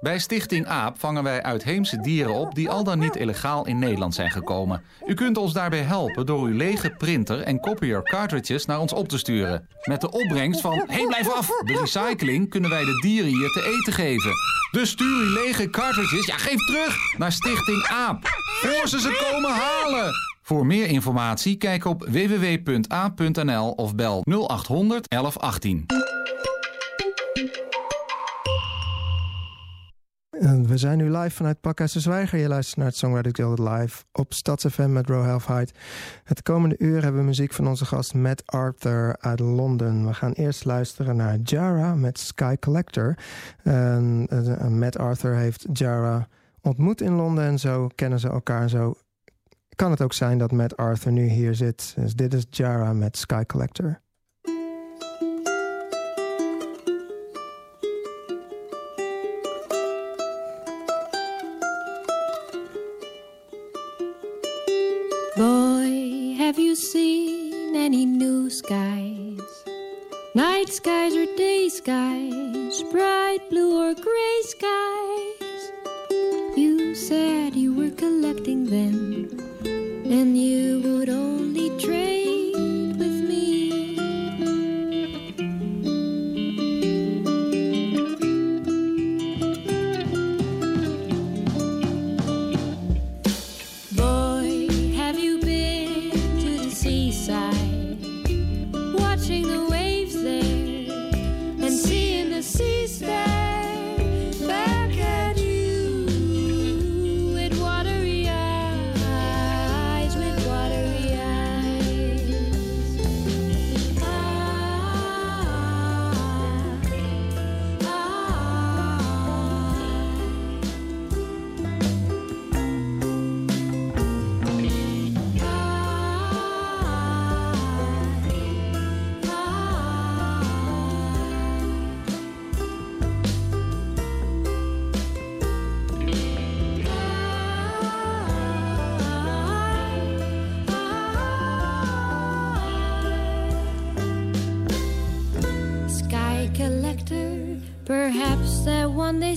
Bij Stichting AAP vangen wij uitheemse dieren op die al dan niet illegaal in Nederland zijn gekomen. U kunt ons daarbij helpen door uw lege printer en copier cartridges naar ons op te sturen. Met de opbrengst van, hey blijf af, de recycling kunnen wij de dieren hier te eten geven. Dus stuur uw lege cartridges, ja geef terug, naar Stichting AAP. Voor ze ze komen halen. Voor meer informatie kijk op www.a.nl of bel 0800 1118. We zijn nu live vanuit Pakhuis de Zwijger. Je luistert naar het Songwriting Guild live op StadsFM met Row Half Height. Het komende uur hebben we muziek van onze gast Matt Arthur uit Londen. We gaan eerst luisteren naar Jara met Sky Collector. En, uh, Matt Arthur heeft Jara ontmoet in Londen en zo kennen ze elkaar. Zo kan het ook zijn dat Matt Arthur nu hier zit. Dus dit is Jara met Sky Collector.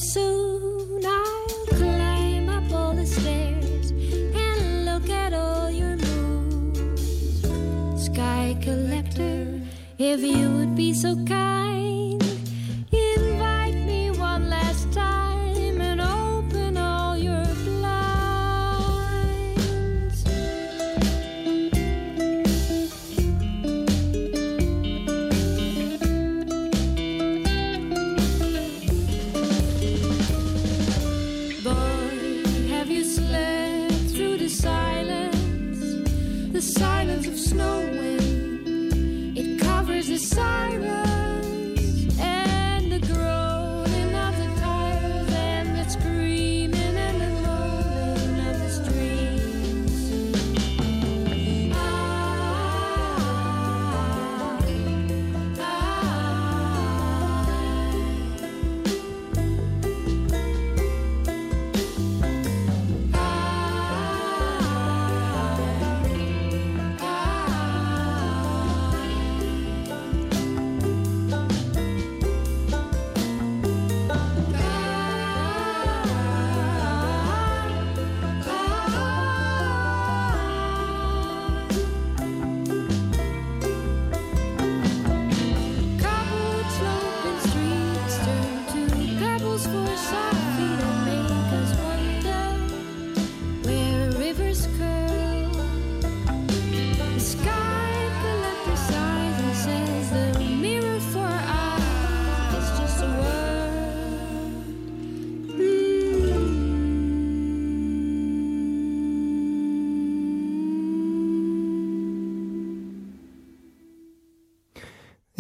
That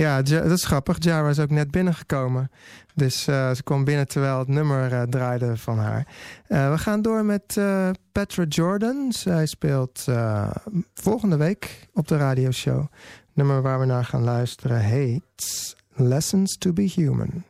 Ja, dat is grappig. Jara is ook net binnengekomen. Dus eh, ze kwam binnen terwijl het nummer eh, draaide van haar. Eh, we gaan door met Petra Jordan. Zij speelt volgende week op de radioshow. Nummer waar we naar gaan luisteren heet Lessons to be Human.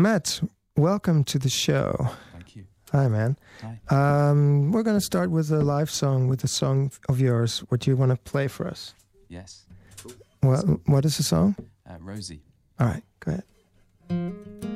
Matt, welcome to the show. Thank you. Hi, man. Hi. Um, we're going to start with a live song, with a song of yours. What do you want to play for us? Yes. Well, what is the song? Uh, Rosie. All right, go ahead.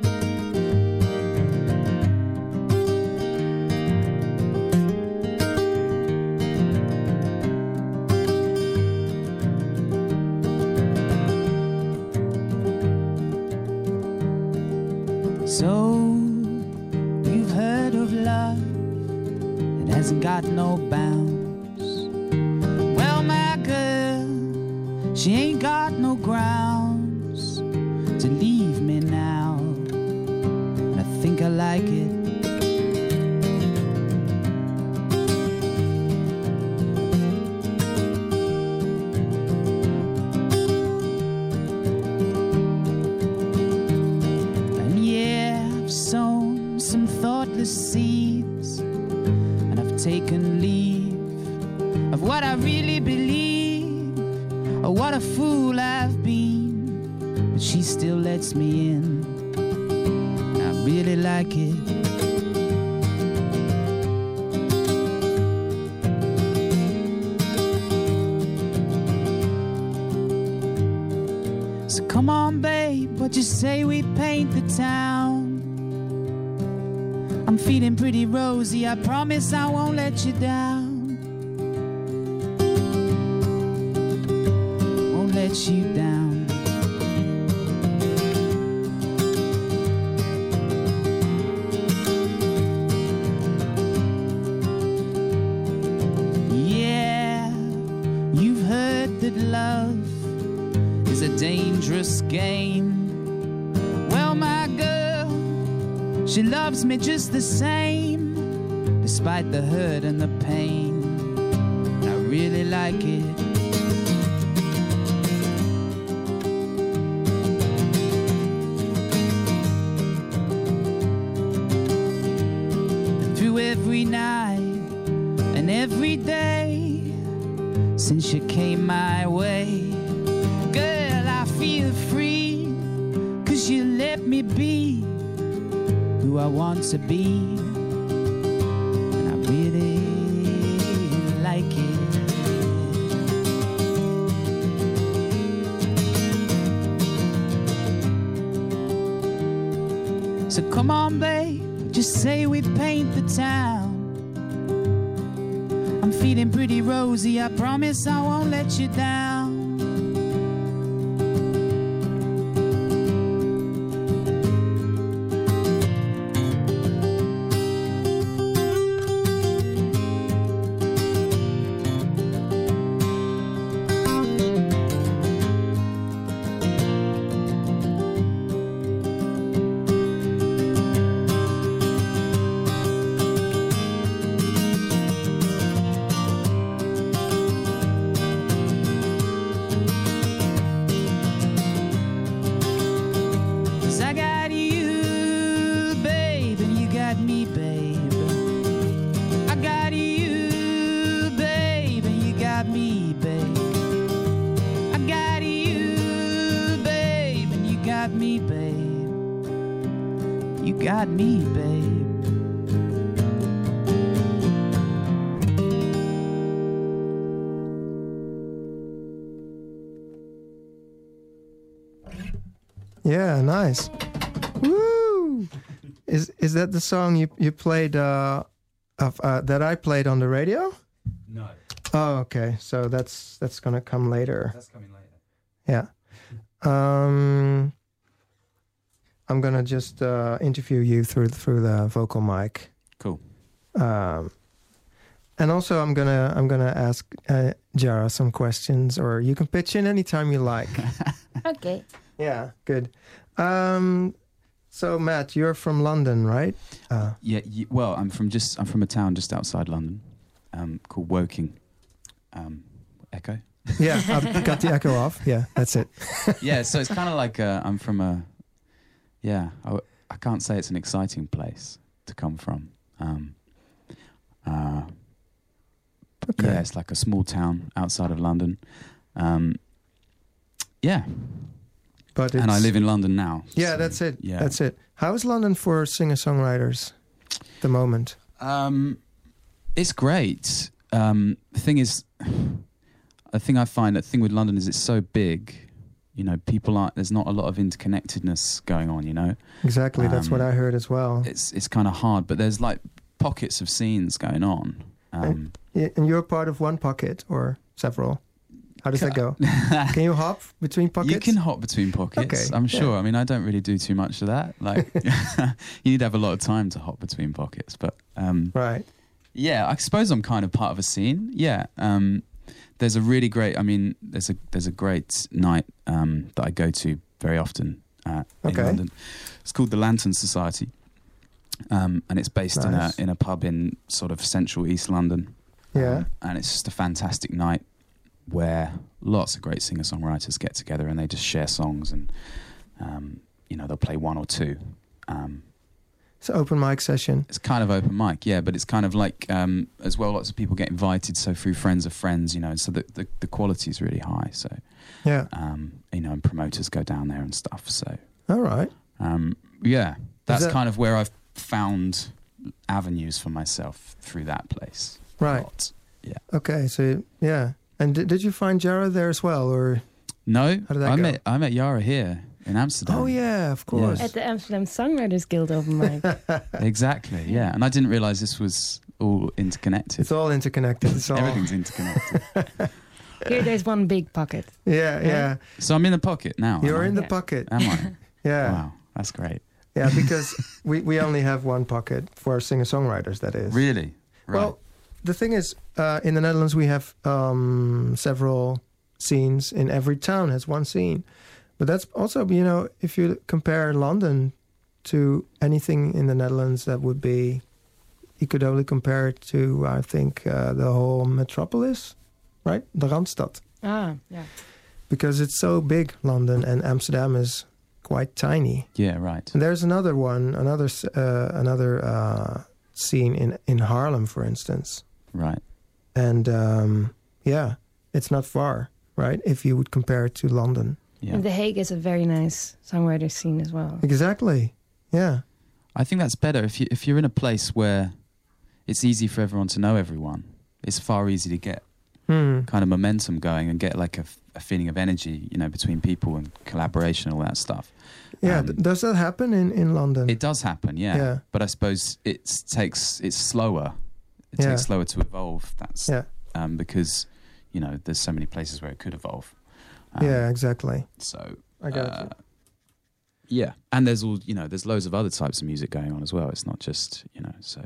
Every night and every day since you came my way. Girl, I feel free, cause you let me be who I want to be. Feeling pretty rosy, I promise I won't let you down. That the song you you played uh, of uh, that I played on the radio? No, Oh, okay. So that's that's gonna come later. that's coming later. Yeah. Um, I'm gonna just uh, interview you through through the vocal mic. Cool. Um, and also, I'm gonna I'm gonna ask uh, Jara some questions, or you can pitch in anytime you like. Okay. yeah, good. Um, so Matt, you're from London, right? Uh, Yeah. y well, I'm from just I'm from a town just outside London, um, called Woking. Um, Echo. yeah, I've got the echo off. Yeah, that's it. yeah. So it's kind of like uh, I'm from a. Yeah, I, w- I can't say it's an exciting place to come from. Um, uh, Okay. Yeah, it's like a small town outside of London. Um, yeah, But and I live in London now. Yeah, so, that's it. Yeah, That's it. How is London for singer songwriters? at The moment. Um, it's great. Um, the thing is, the thing I find, the thing with London is it's so big. You know, people aren't. There's not a lot of interconnectedness going on. You know, Exactly. That's what Um, I heard as well. it's it's kind of hard, but there's like pockets of scenes going on. Um, Yeah, and you're part of one pocket or several. How does that go? Can you hop between pockets? You can hop between pockets. Okay, I'm yeah. sure. I mean, I don't really do too much of that. Like, you need to have a lot of time to hop between pockets. But um, Right. yeah, I suppose I'm kind of part of a scene. Yeah. Um, there's a really great. I mean, there's a there's a great night um, that I go to very often uh, in London. It's called the Lantern Society, um, and it's based in a in a pub in sort of central East London. Yeah. Um, and it's just a fantastic night where lots of great singer songwriters get together and they just share songs and um, you know they'll play one or two. Um, It's an open mic session. It's kind of open mic, yeah, but it's kind of like um, as well. Lots of people get invited, so through friends of friends, you know. So the the, the quality is really high. So Yeah. um, you know, and promoters go down there and stuff. So All right. um, yeah, that's that- kind of where I've found avenues for myself through that place. Right. Yeah. Okay. So yeah. And did, did you find Jara there as well, or? No, How did that I go? met I met Jara here in Amsterdam. Oh yeah, of course. At the Amsterdam Songwriters Guild oh open mic. exactly. Yeah, and I didn't realize this was all interconnected. It's all interconnected. It's all. Everything's interconnected. Here, there's one big pocket. Yeah, yeah. so I'm in the pocket now. You're am in the Yeah. pocket. Am I? Yeah, Wow, that's great. yeah. Because we we only have one pocket for singer songwriters. That is. Really? Right. Well, the thing is, uh, in the Netherlands, we have um, several scenes. In every town has one scene, but that's also, you know, if you compare London to anything in the Netherlands, that would be, you could only compare it to, I think, uh, the whole metropolis, right, the Randstad, Ah, yeah. because it's so big, London, and Amsterdam is quite tiny. yeah, right. And there's another one, another uh, another uh, scene in in Haarlem, for instance Right. And um, yeah, it's not far, right? If you would compare it to London, Yeah. And The Hague is a very nice songwriter scene as well. exactly. Yeah, I think that's better if you if you're in a place where it's easy for everyone to know everyone. It's far easier to get hmm. kind of momentum going and get like a feeling of energy, you know, between people and collaboration, all that stuff. yeah. Um, does that happen in in London? It does happen, yeah. Yeah. But I suppose it takes it's slower. It Yeah. takes slower to evolve. That's yeah, um, because you know there's so many places where it could evolve. Um, yeah, exactly. So I got uh, you. yeah, and there's all you know. There's loads of other types of music going on as well. It's not just you know. So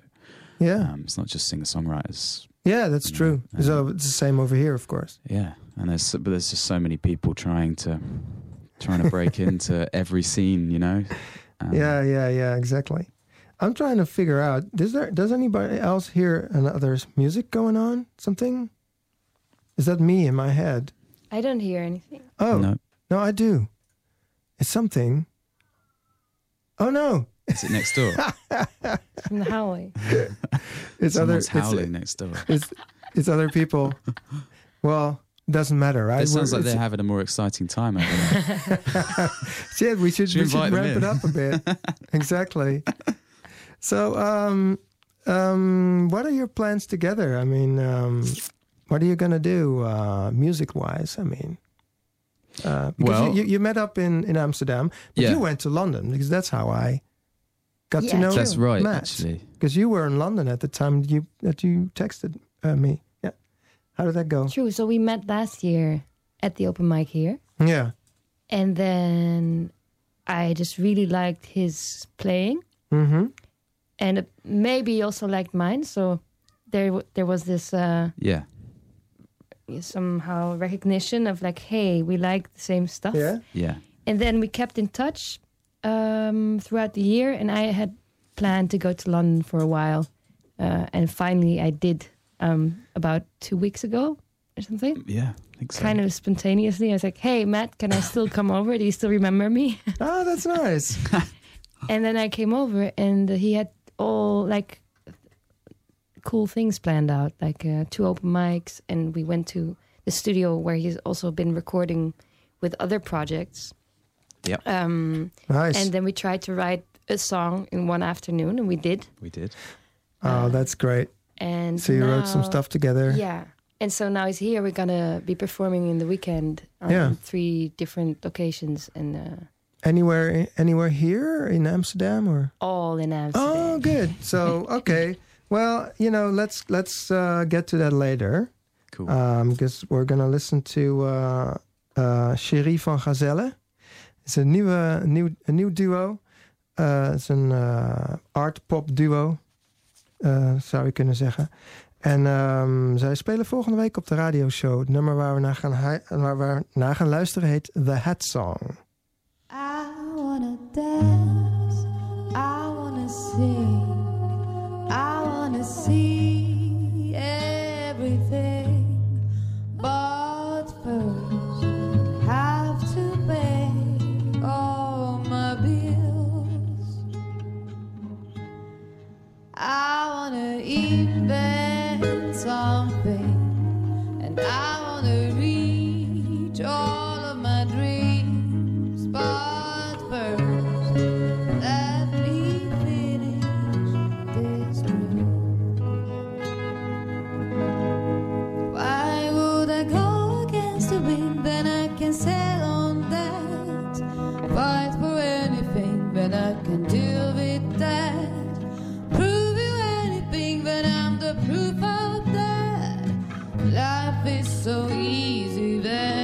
Yeah, um, it's not just singer songwriters. yeah, that's true. know, So it's the same over here, of course. Yeah, and there's but there's just so many people trying to trying to break into every scene. You know. Um, yeah, yeah, yeah, exactly. I'm trying to figure out. Does there does anybody else hear another music going on? Something? Is that me in my head? I don't hear anything Oh No, no, I do. It's something. Oh no, is it next door? from the hallway. it's other. Someone's It's, howling next door. it's it's other people. Well, doesn't matter, right? It sounds We're- like they're having a more exciting time over there. Shit, we should, Should we we should invite them ramp it up a bit. exactly. So, um, um, what are your plans together? I mean, um, what are you gonna do uh, music wise? I mean, uh, because Well- you, you met up in in Amsterdam, but Yeah. you went to London because that's how I got to Yeah, know. true. That's right, Matt. actually. Because you were in London at the time you that you texted uh, me. Yeah, how did that go? True. So we met last year at the open mic here. Yeah. And then I just really liked his playing. Mm-hmm. And maybe he also liked mine. So there, there was this uh, Yeah. somehow recognition of like, hey, we like the same stuff. Yeah. Yeah. And then we kept in touch um, throughout the year. And I had planned to go to London for a while. Uh, and finally, I did um, about two weeks ago or something. Yeah. I think so. Kind of spontaneously. I was like, hey, Matt, can I still come over? Do you still remember me? Oh, that's nice. and then I came over and he had all like cool things planned out, like uh, two open mics. And we went to the studio where he's also been recording with other projects. Yep. Um, nice. and then we tried to write a song in one afternoon, and we did. We did. oh, that's great. And So you wrote some stuff together. Yeah. And so now he's here. We're gonna be performing in the weekend on Yeah. three different locations and uh, Anywhere, anywhere here in Amsterdam, or all in Amsterdam. oh, good. So okay, well, you know, let's let's uh, get to that later Cool. because we're gonna listen to uh, uh, Cherie van Gazelle. It's een nieuwe, nieuw, een nieuw duo. Uh, het is een uh, art pop duo, uh, zou je kunnen zeggen. En um, zij spelen volgende week op de radioshow. Het nummer waar we naar gaan, waar we naar gaan luisteren heet The Hat Song. wanna dance, I wanna sing, I wanna see everything. But first, have to pay all my bills. I wanna invent something, and I. Life so easy when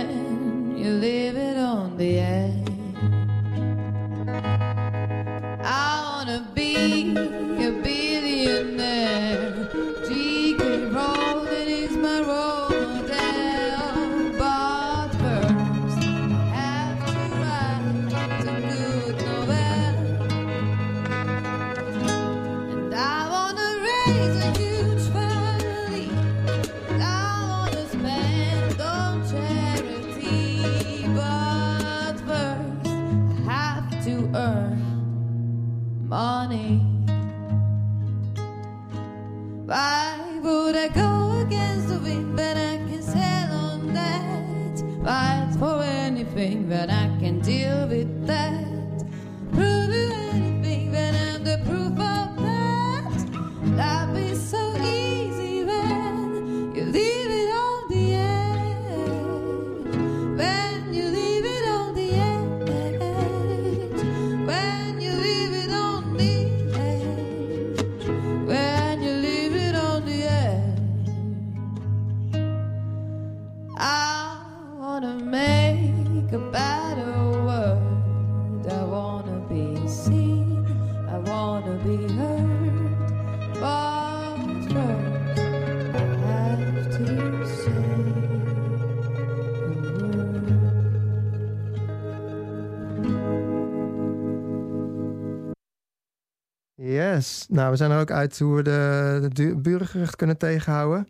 Nou, we zijn er ook uit hoe we de, de burengerucht kunnen tegenhouden.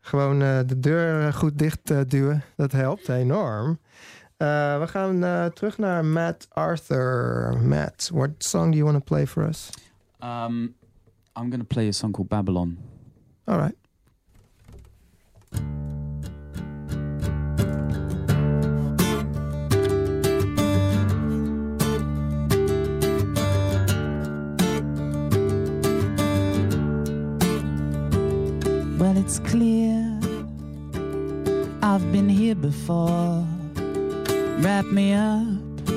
Gewoon eh, de deur goed dicht eh, duwen. Dat helpt enorm. Eh, we gaan terug naar Matt Arthur. Matt, what song do you want to play for us? Um, I'm going to play a song called Babylon. All right. It's clear I've been here before. Wrap me up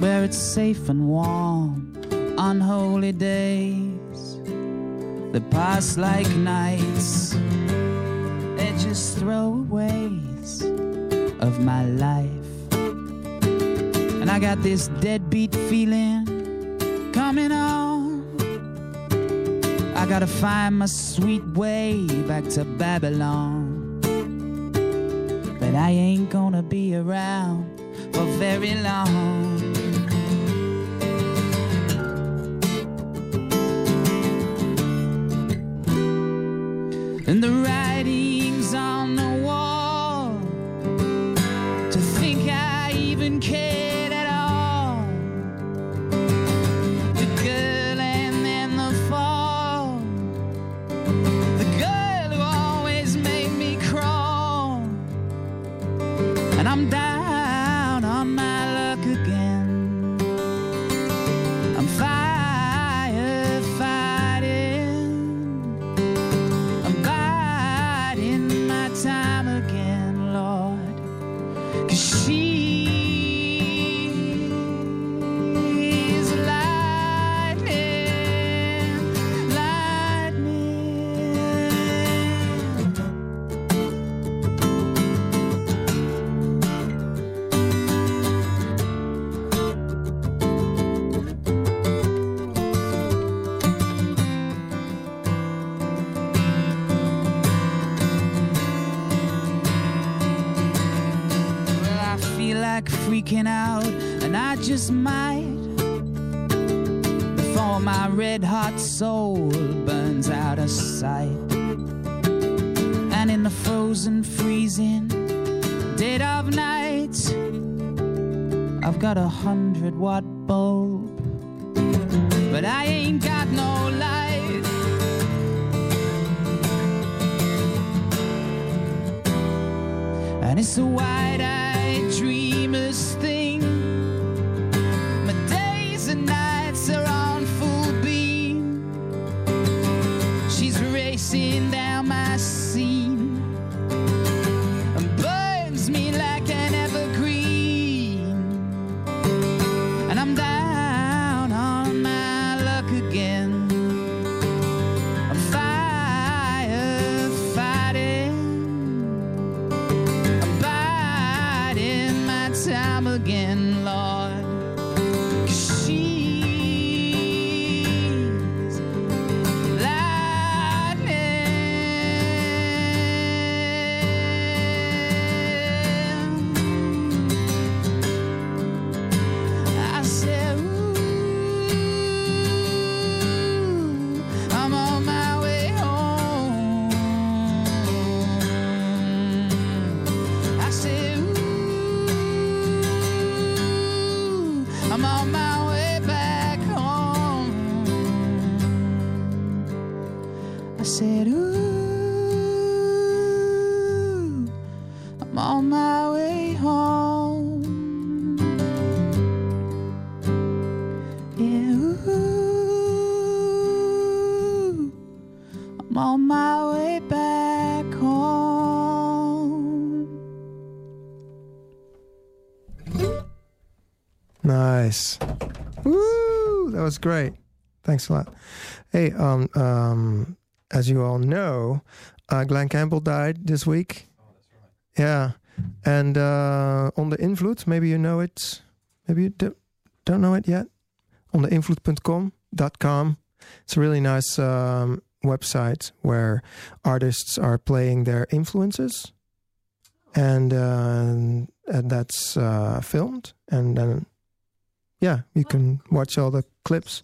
where it's safe and warm on holy days that pass like nights. They're just throwaways of my life. And I got this deadbeat feeling I gotta find my sweet way back to Babylon. But I ain't gonna be around for very long. Just might. Before my red hot soul burns out of sight. And in the frozen, freezing dead of night, I've got a hundred watt I'm on my Nice. Woo! That was great. Thanks a lot. Hey, um, um, as you all know, uh, Glen Campbell died this week. Oh, that's right. Yeah, and uh, on the Invloed, maybe you know it. Maybe you do, don't know it yet. On the invloed.com.com. It's a really nice um, website where artists are playing their influences, and, uh, and that's uh, filmed, and then yeah, you can watch all the clips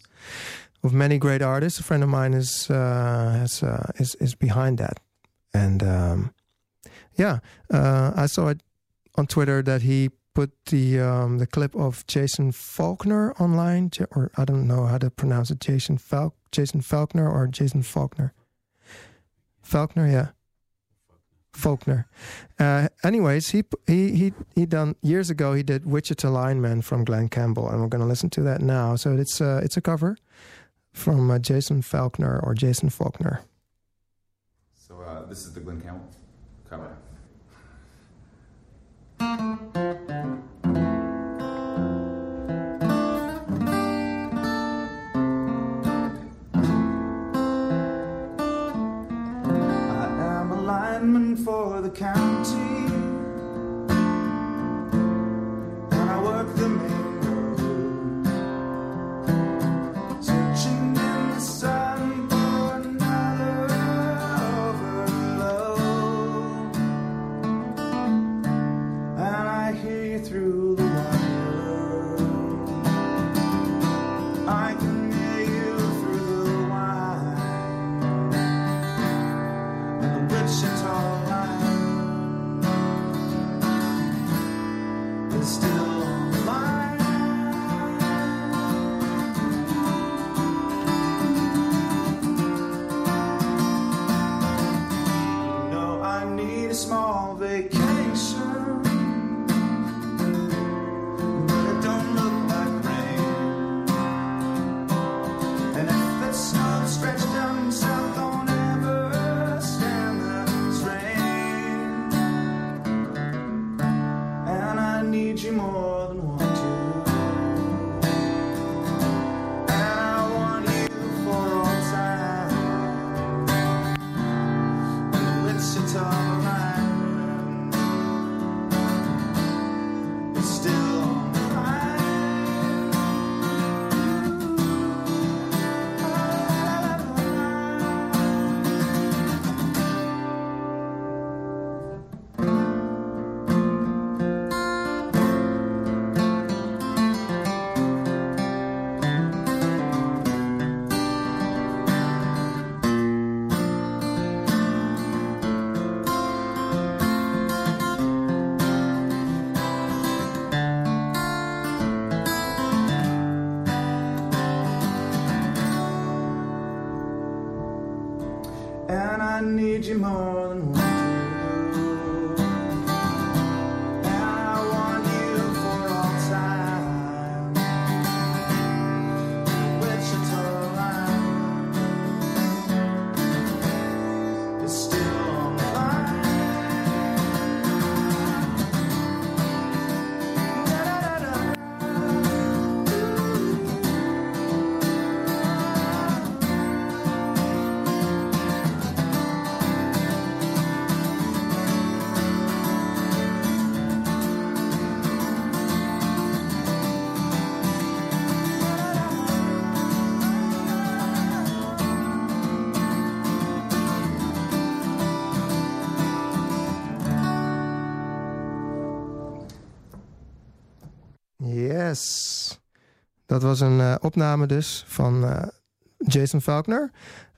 of many great artists. A friend of mine is uh, has, uh, is is behind that, and um, yeah, uh, I saw it on Twitter that he put the um, the clip of Jason Falkner online, or I don't know how to pronounce it, Jason Falk, Jason Falkner or Jason Falkner, Falkner, yeah. Falkner. Uh, anyways, he he he he done years ago. He did Wichita Lineman from Glen Campbell, and we're going to listen to that now. So it's uh, it's a cover from uh, Jason Falkner or Jason Falkner. So uh, this is the Glen Campbell cover. Lineman for the county. And I need you more than want Dat was een eh, opname dus van eh, Jason Faulkner.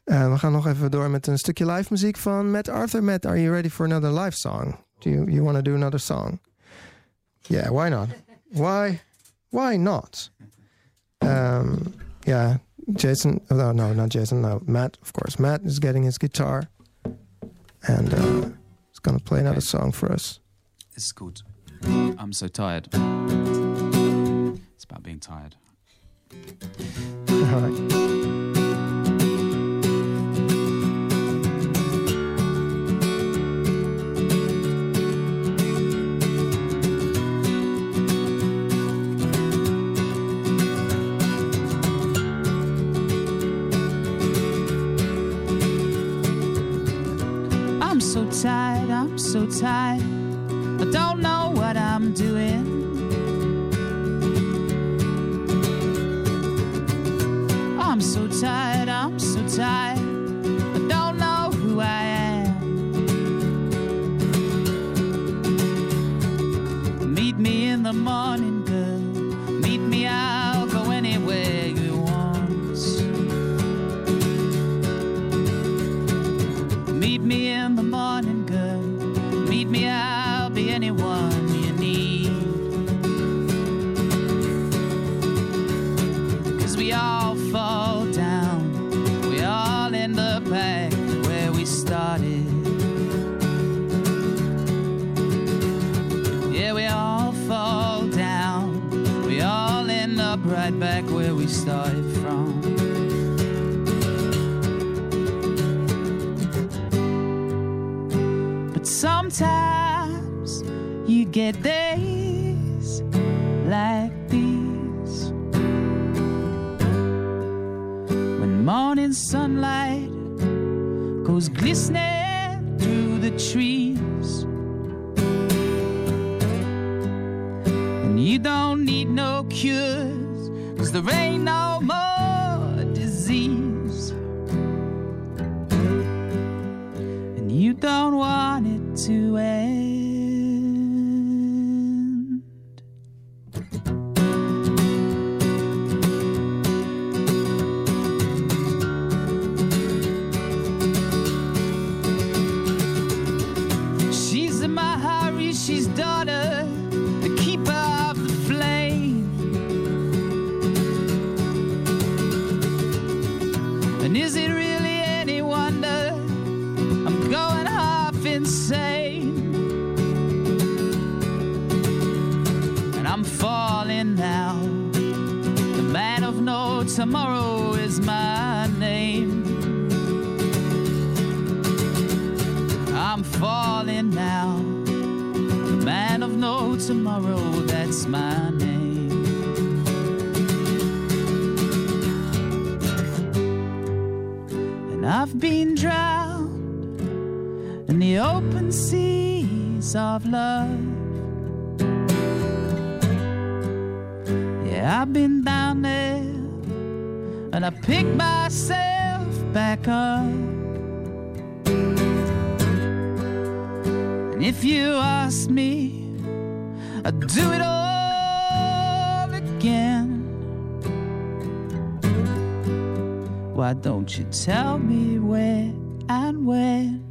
En we gaan nog even door met een stukje live muziek van Matt Arthur. Matt, are you ready for another live song? Do you, you want to do another song? Yeah, why not? Why? Why not? Um, yeah, Jason. Oh, no, not Jason. No, Matt. Of course, Matt is getting his guitar, and uh, he's gonna play another song for us. It's called I'm So Tired. It's about being tired. All right. I'm so tired, I'm so tired. I don't know what I'm doing. I'm so tired, I'm so tired. Get days like these when morning sunlight goes glistening through the trees. And you don't need no cures, cause there ain't tomorrow is my name. I'm falling now. The man of no tomorrow, that's my name. And I've been drowned in the open seas of love. Picked myself back up. And if you ask me, I'd do it all again. Why don't you tell me where and when?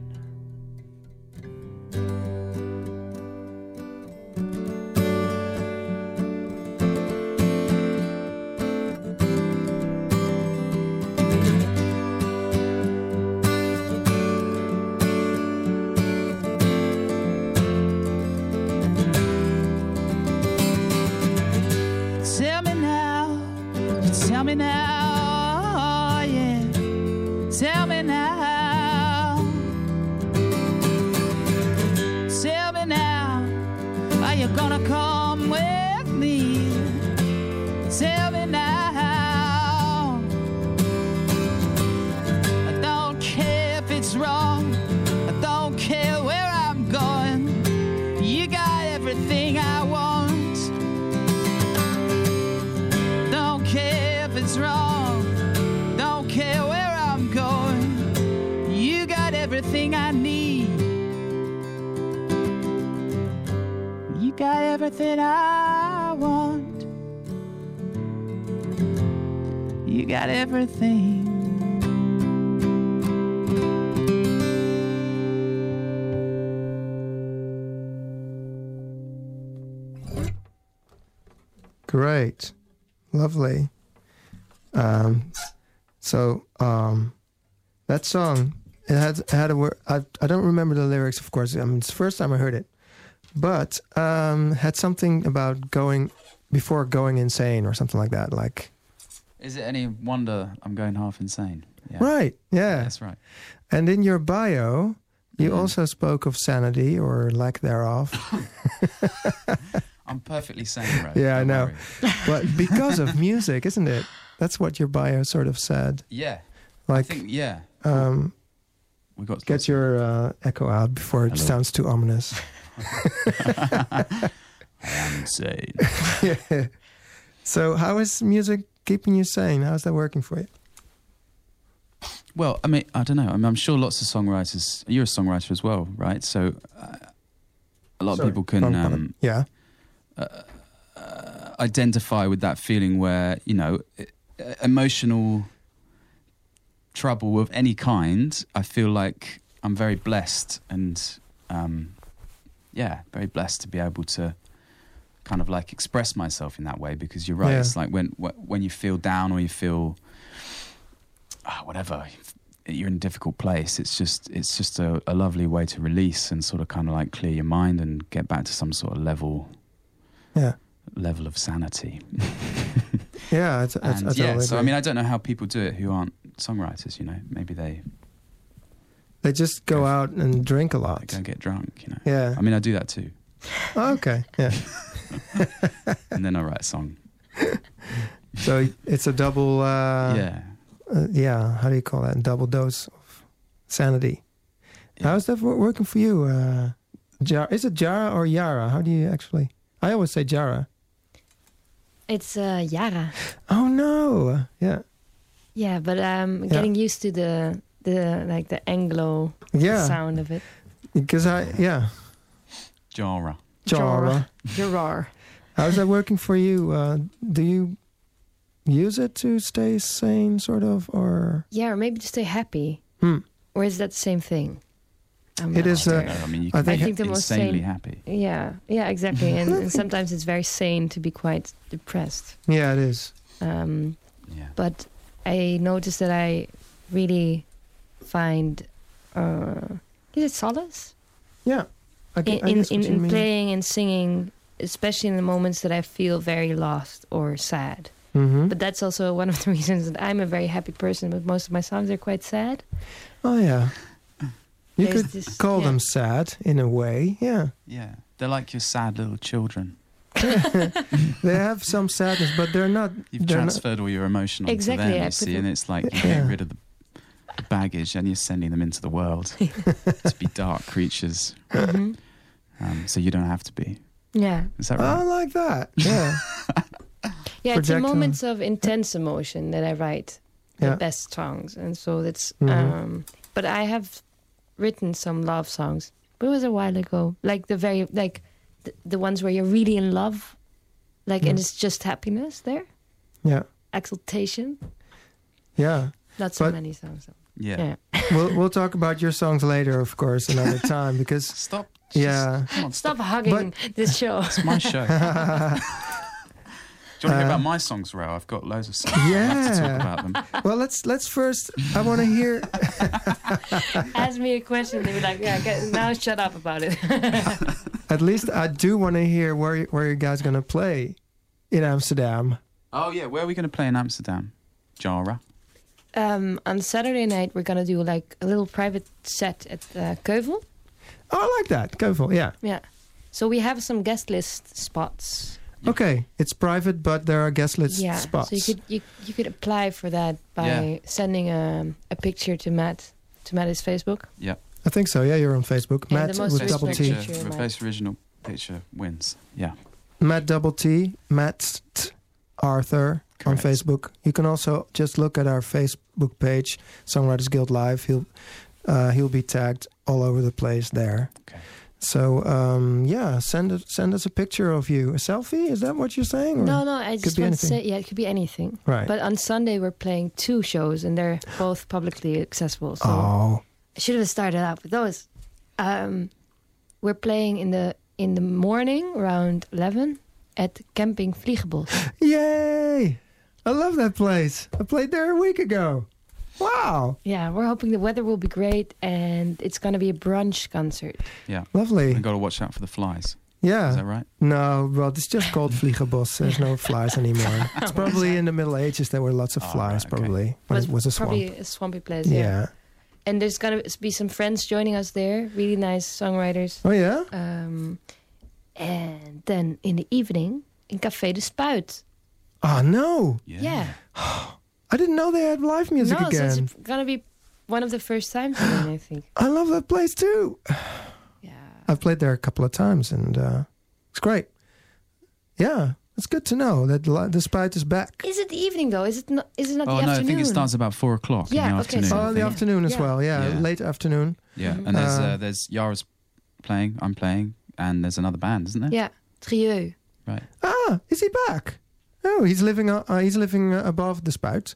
Got everything. Great. Great, lovely. Um, so um, that song it had it had a word. I I don't remember the lyrics, of course. I mean, it's the first time I heard it, but um, had something about going before going insane or something like that. Like Is it any wonder I'm going half insane? Yeah. right, yeah. That's right. And in your bio, you Mhm. also spoke of sanity or lack thereof. I'm perfectly sane, right? Yeah, I Don't know. but because of music, isn't it? That's what your bio sort of said. Yeah. Like, I think, yeah. um, We got get your uh, echo out before it Hello. sounds too ominous. I am insane. yeah. So, how is music keeping you sane? How's that working for you? Well, I mean, I don't know. I mean, I'm sure lots of songwriters. You're a songwriter as well, right? So, uh, a lot Sorry, of people can um, yeah. uh, identify with that feeling where you know emotional trouble of any kind. I feel like I'm very blessed, and um, yeah, very blessed to be able to kind of like express myself in that way. Because you're right. Yeah. It's like when when you feel down or you feel ah, whatever you're in a difficult place it's just it's just a, a lovely way to release and sort of kind of like clear your mind and get back to some sort of level Yeah. level of sanity Yeah. It's, it's, and I yeah so i mean i don't know how people do it who aren't songwriters you know maybe they, they just go Go- out and drink a they lot. go and get drunk you know Yeah. i mean i do that too Oh, okay. Yeah. and then i write a song So it's a double. Uh, yeah uh, yeah. How do you call that? Double dose of sanity. Yeah. How's that working for you? Uh, Jar- is it Jara or Yara? How do you actually? I always say Jara. It's uh, Yara. Oh no! Yeah, Yeah, but I'm um, getting used to the the like the Anglo yeah. sound of it. Because I yeah jara Jara. Gerard. How's that working for you? Uh, do you use it to stay sane, sort of, or Yeah, or maybe to stay happy. Hmm. Or is that the same thing? I'm It not uh, sure. i mean you I think- I think the most insanely sane- happy Yeah, yeah, exactly. and, and sometimes it's very sane to be quite depressed. yeah, it is. Um, yeah but I noticed that I really find uh, is it solace Yeah, I, in I in, in, in playing and singing, especially in the moments that I feel very lost or sad. Mhm. But that's also one of the reasons that I'm a very happy person. But most of my songs are quite sad. Oh yeah, you There's could this- call yeah. them sad in a way. Yeah, yeah they're like your sad little children they have some sadness, but they're not. You've they're not, transferred all your emotion onto Exactly, them, I you see, and it's like you Yeah. get rid of the, the baggage and you're sending them into the world to be dark creatures. Mhm. Um, so you don't have to be. Yeah, Is that right? I like that. Yeah, yeah. It's in Project, uh, moments of intense emotion that I write the Yeah. best songs, and so that's. Mhm. Um, but I have written some love songs, but it was a while ago. Like the very like the, the ones where you're really in love, like and it's just happiness there, yeah, exultation. yeah. Not so But- many songs. Though. Yeah. Yeah. we'll we'll talk about your songs later, of course, another time because Stop. yeah. Come on, Stop stop. hugging this show. It's my show. Do you want to hear Uh, about my songs, Ro? I've got loads of songs. I'd love to talk Yeah. about them. well, let's let's first. I want to hear. Ask me a question, they be like, "Yeah, get, now shut up about it." At least I do want to hear where where you guys gonna play in Amsterdam. Oh, yeah. Where are we going to play in Amsterdam? Jara. Um, on Saturday night, we're gonna do like a little private set at uh, Ceuvel. Oh, I like that. Ceuvel, yeah. Yeah. So we have some guest list spots. Okay, it's private, but there are guest list yeah. spots. So you could you, you could apply for that by Yeah. sending a a picture to Matt to Matt's Facebook. Yeah, I think so. Yeah, you're on Facebook. Yeah, Matt the most with double respected T. picture, Picture, the Matt. best original picture wins. Yeah. Matt double T. Matt T- Arthur on Facebook. You can also just look at our Facebook page, Songwriters Guild Live. He'll uh, he'll be tagged all over the place there. Okay. So um, yeah, send it, send us a picture of you. A selfie? Is that what you're saying? or- No, no, I just be want to say, yeah, it could be anything. Right. But on Sunday we're playing two shows, and they're both publicly accessible. So oh, I should have started out with those. Um, we're playing in the in the morning around eleven at Camping Vliegenbos. Yay! I love that place. I played there a week ago. Wow, Yeah, we're hoping the weather will be great and it's going to be a brunch concert. Yeah. lovely. You got to watch out for the flies. Yeah. Is that right? No, well, it's just called Vliegenbos. There's no flies anymore. It's probably in the Middle Ages there were lots of Oh, flies, right, okay. probably. When But it was a swamp. Probably a swampy place. yeah. Yeah. And there's going to be some friends joining us there, really nice songwriters. Oh, yeah? Um, and then in the evening in Café de Spuit. Oh, no. Yeah. I didn't know they had live music no, so again. it's going to be one of the first times for me, I think. I love that place too. Yeah. I've played there a couple of times and uh, it's great. Yeah, it's good to know that li- the Spite is back. Is it the evening though? Is it not? Is it not Oh the no, I think it starts about four o'clock Yeah, in the okay, afternoon. Oh, I in the think. afternoon as Yeah. well. Yeah, Yeah. late afternoon. Yeah, and there's Uh, uh, there's Yara's playing, I'm playing, and there's another band, isn't there? Yeah, Trieu. Right. Ah, is he back? Oh, he's living. Uh, uh, he's living uh, above the spout.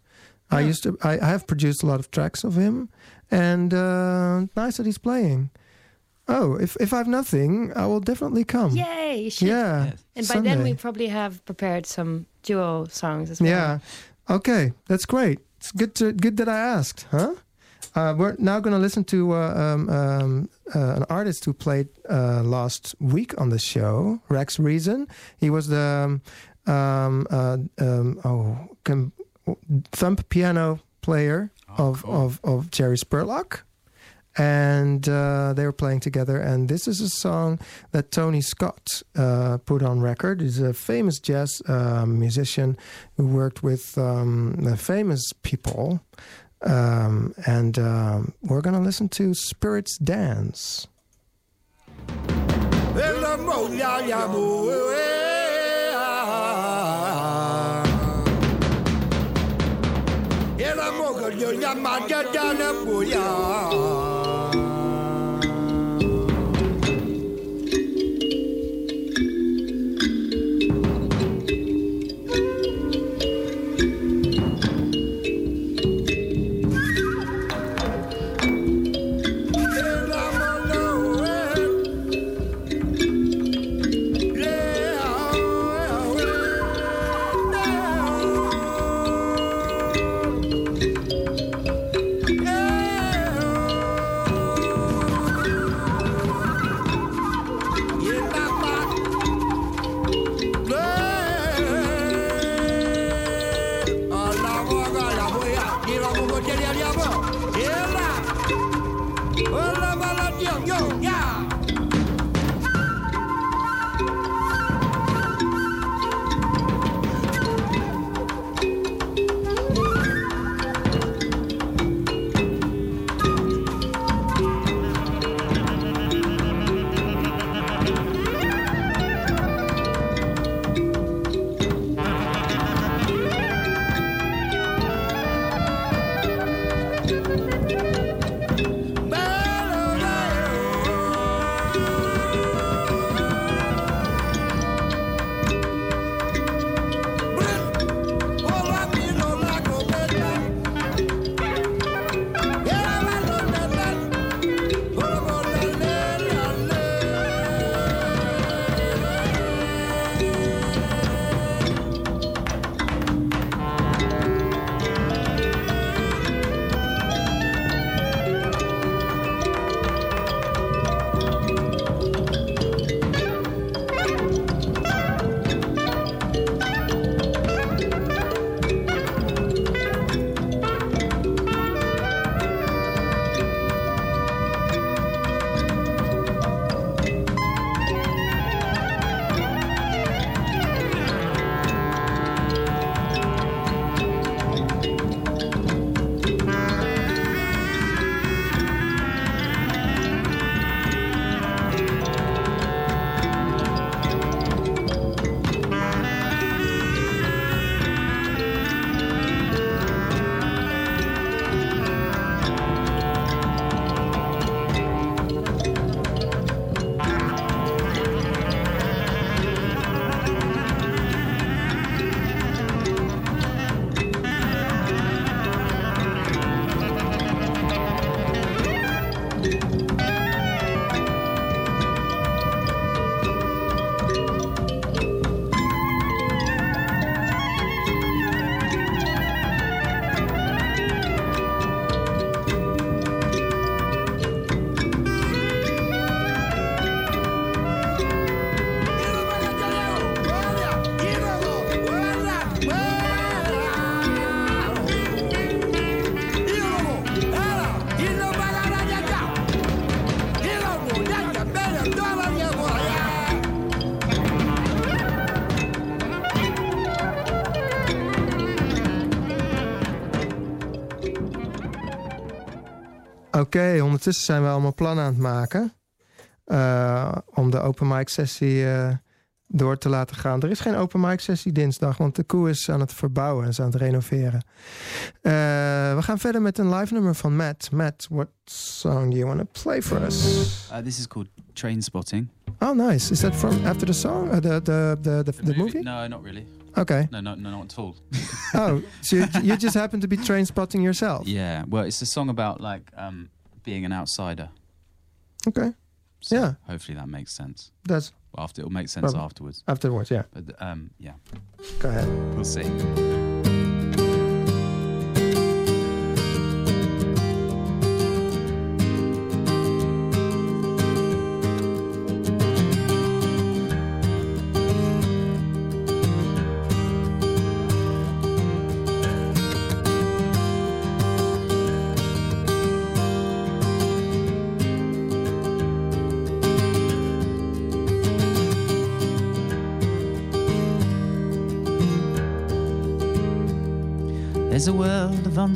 I Oh. used to. I, I have produced a lot of tracks of him, and uh, nice that he's playing. Oh, if if I've nothing, I will definitely come. Yay! You. Yeah. Yes. And by then we probably have prepared some duo songs as well. Yeah. Okay, that's great. It's good to good that I asked, huh? Uh, we're now going to listen to uh, um, um, uh, an artist who played uh, last week on the show, Rex Reason. He was the um, um, uh, um, oh com- thumb piano player Oh, of, cool. of of Jerry Spurlock. And uh, they were playing together, and this is a song that Tony Scott uh, put on record. He's a famous jazz uh, musician who worked with um, the famous people. Um, and um, we're going to listen to Spirits Dance. Oké, ondertussen zijn we allemaal plannen aan het maken. eh, om de open mic sessie eh, door te laten gaan. Er is geen open mic sessie dinsdag, want de koe is aan het verbouwen en is aan het renoveren. Eh, we gaan verder met een live nummer van Matt. Matt, what song do you want to play for us? Uh, this is called Train Spotting. Oh, nice. Is that from after the song? Uh, the, the, the, the, the movie? No, not really. Okay. No, no, no, not at all. Oh, so you, you just happen to be train spotting yourself? yeah, well, it's a song about like um, being an outsider. Okay. So Yeah. Hopefully that makes sense. Well, after it'll make sense Probably. afterwards. afterwards, yeah. But um, yeah, Go ahead. we'll see.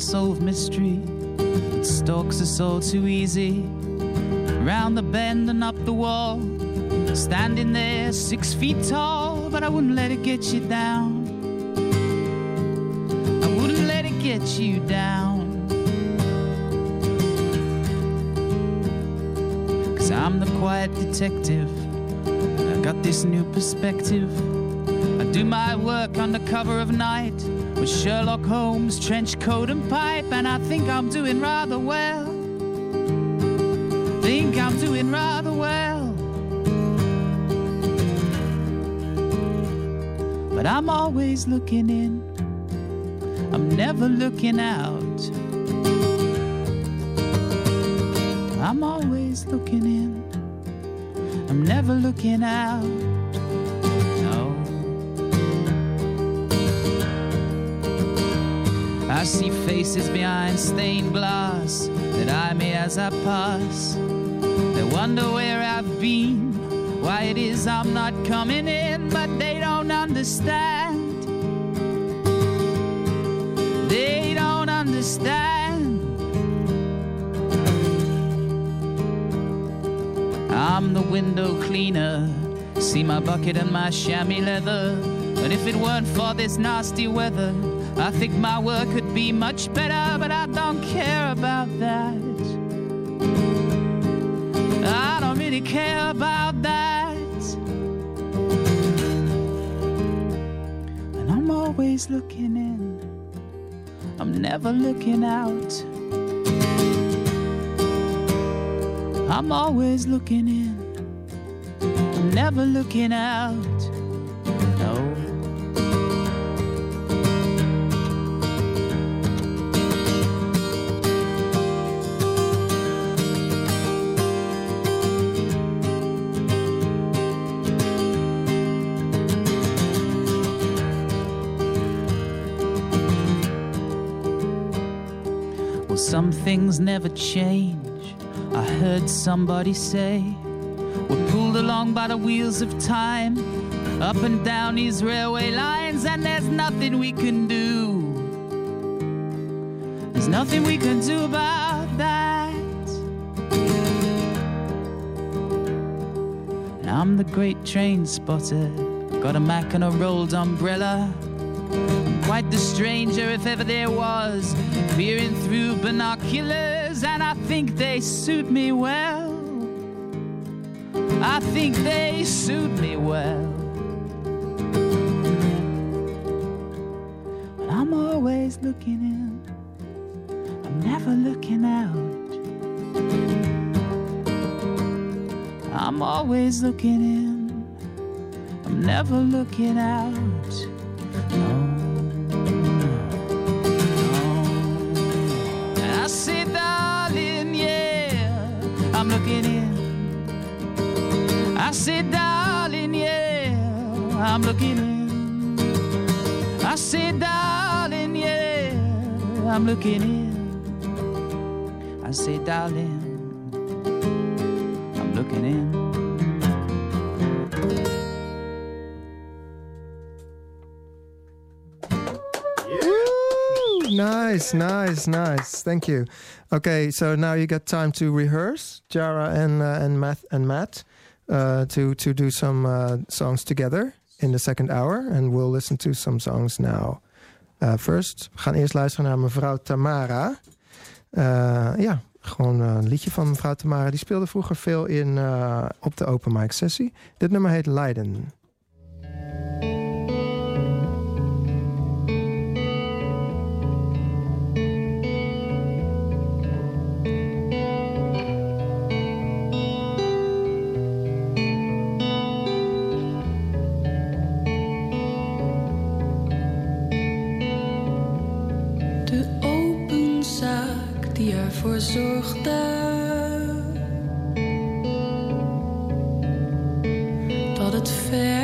Unsolved mystery that stalks us all too easy. Round the bend and up the wall, standing there six feet tall, but I wouldn't let it get you down. I wouldn't let it get you down. Cause I'm the quiet detective. I got this new perspective. I do my work under cover of night with Sherlock Holmes, trench coat, and pipe, and I think I'm doing rather well. Think I'm doing rather well. But I'm always looking in, I'm never looking out. I'm always looking in, I'm never looking out. I see faces behind stained glass that eye me as I pass. They wonder where I've been, why it is I'm not coming in, but they don't understand. They don't understand. I'm the window cleaner. See my bucket and my chamois leather. But if it weren't for this nasty weather, I think my work could be much better, but I don't care about that. I don't really care about that. And I'm always looking in, I'm never looking out. I'm always looking in, I'm never looking out. Things never change. I heard somebody say, We're pulled along by the wheels of time, up and down these railway lines, and there's nothing we can do. There's nothing we can do about that. And I'm the great train spotter, got a Mac and a rolled umbrella. Quite the stranger, if ever there was, peering through binoculars, and I think they suit me well. I think they suit me well. But I'm always looking in, I'm never looking out. I'm always looking in, I'm never looking out. No. Looking in. I say, darling, yeah, I'm looking in. I say, darling, yeah, I'm looking in. I say, darling, Nice, nice. Thank you. Okay, so now you get time to rehearse, Jara and uh, and Matt and Matt, uh, to to do some uh, songs together in the second hour, and we'll listen to some songs now. Uh, first, we gaan eerst luisteren naar mevrouw Tamara. Uh, ja, gewoon een liedje van mevrouw Tamara. Die speelde vroeger veel in uh, op de open mic sessie. Dit nummer heet Leiden. De open zaak die ervoor zorgde. Dat het veld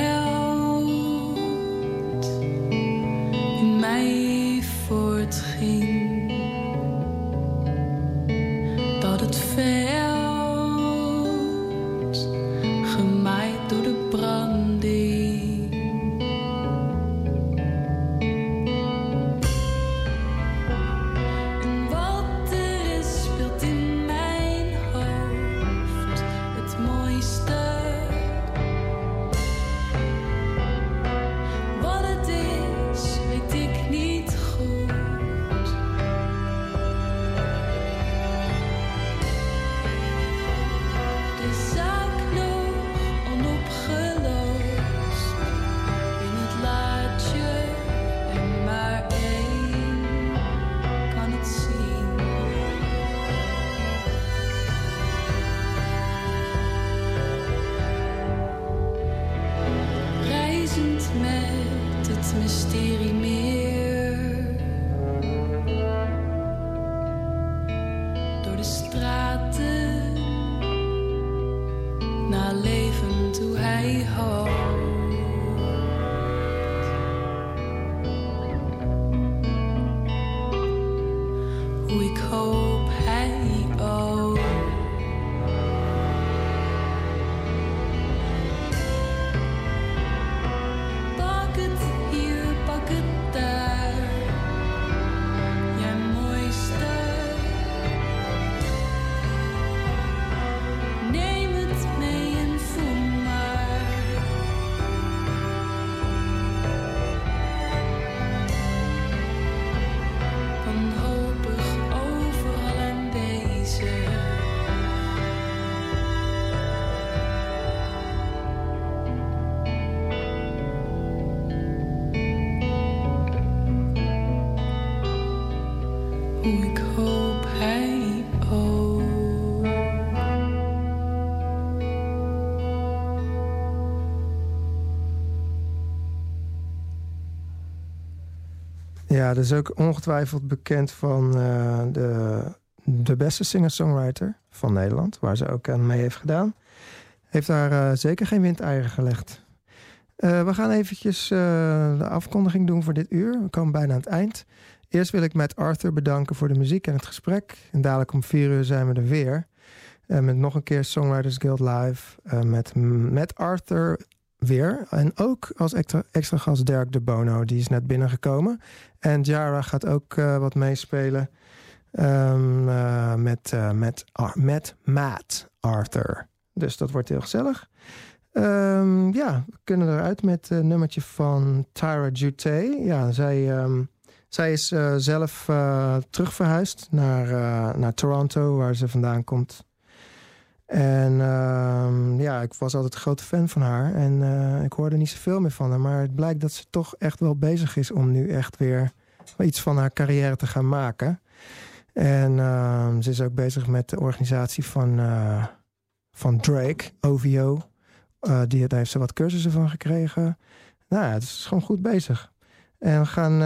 Ja, dat is ook ongetwijfeld bekend van eh, de, de beste singer-songwriter van Nederland, waar ze ook aan mee heeft gedaan. Heeft daar eh, zeker geen windeieren gelegd. Eh, we gaan eventjes de afkondiging doen voor dit uur. We komen bijna aan het eind. Eerst wil ik met Arthur bedanken voor de muziek en het gesprek. En dadelijk om vier uur zijn we er weer. Met nog een keer Songwriters Guild Live. met, met Arthur weer. En ook als extra, extra gast Dirk de Bono. Die is net binnengekomen. En Jara gaat ook eh, wat meespelen. Ehm, eh, met, eh, met, met Matt Arthur. Dus dat wordt heel gezellig. Ehm, ja, we kunnen eruit met een nummertje van Tyra Jute. Ja, zij, ehm, zij is zelf terugverhuisd naar, naar Toronto, waar ze vandaan komt. En ehm, ja, ik was altijd een grote fan van haar. En eh, ik hoorde niet zoveel meer van haar. Maar het blijkt dat ze toch echt wel bezig is om nu echt weer iets van haar carrière te gaan maken. En ehm, ze is ook bezig met de organisatie van, eh, van Drake, OVO. Eh, die, daar heeft ze wat cursussen van gekregen. Nou ja, het is gewoon goed bezig. En we gaan,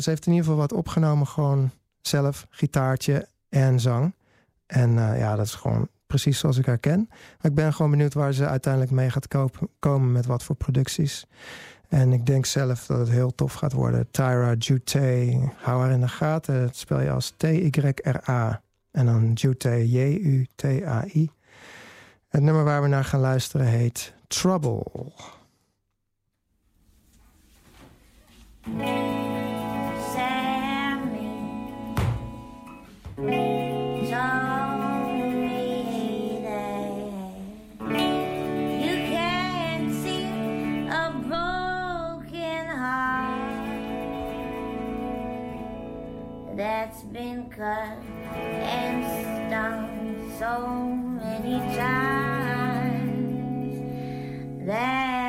ze heeft in ieder geval wat opgenomen, gewoon zelf, gitaartje en zang. En ja, dat is gewoon precies zoals ik haar ken. Ik ben gewoon benieuwd waar ze uiteindelijk mee gaat kopen, komen met wat voor producties. En ik denk zelf dat het heel tof gaat worden. Tyra Jute, hou haar in de gaten. Dat spel je als T-Y-R-A. En dan Jute, J-U-T-A-I. Het nummer waar we naar gaan luisteren heet Trouble. That's been cut and stung so many times that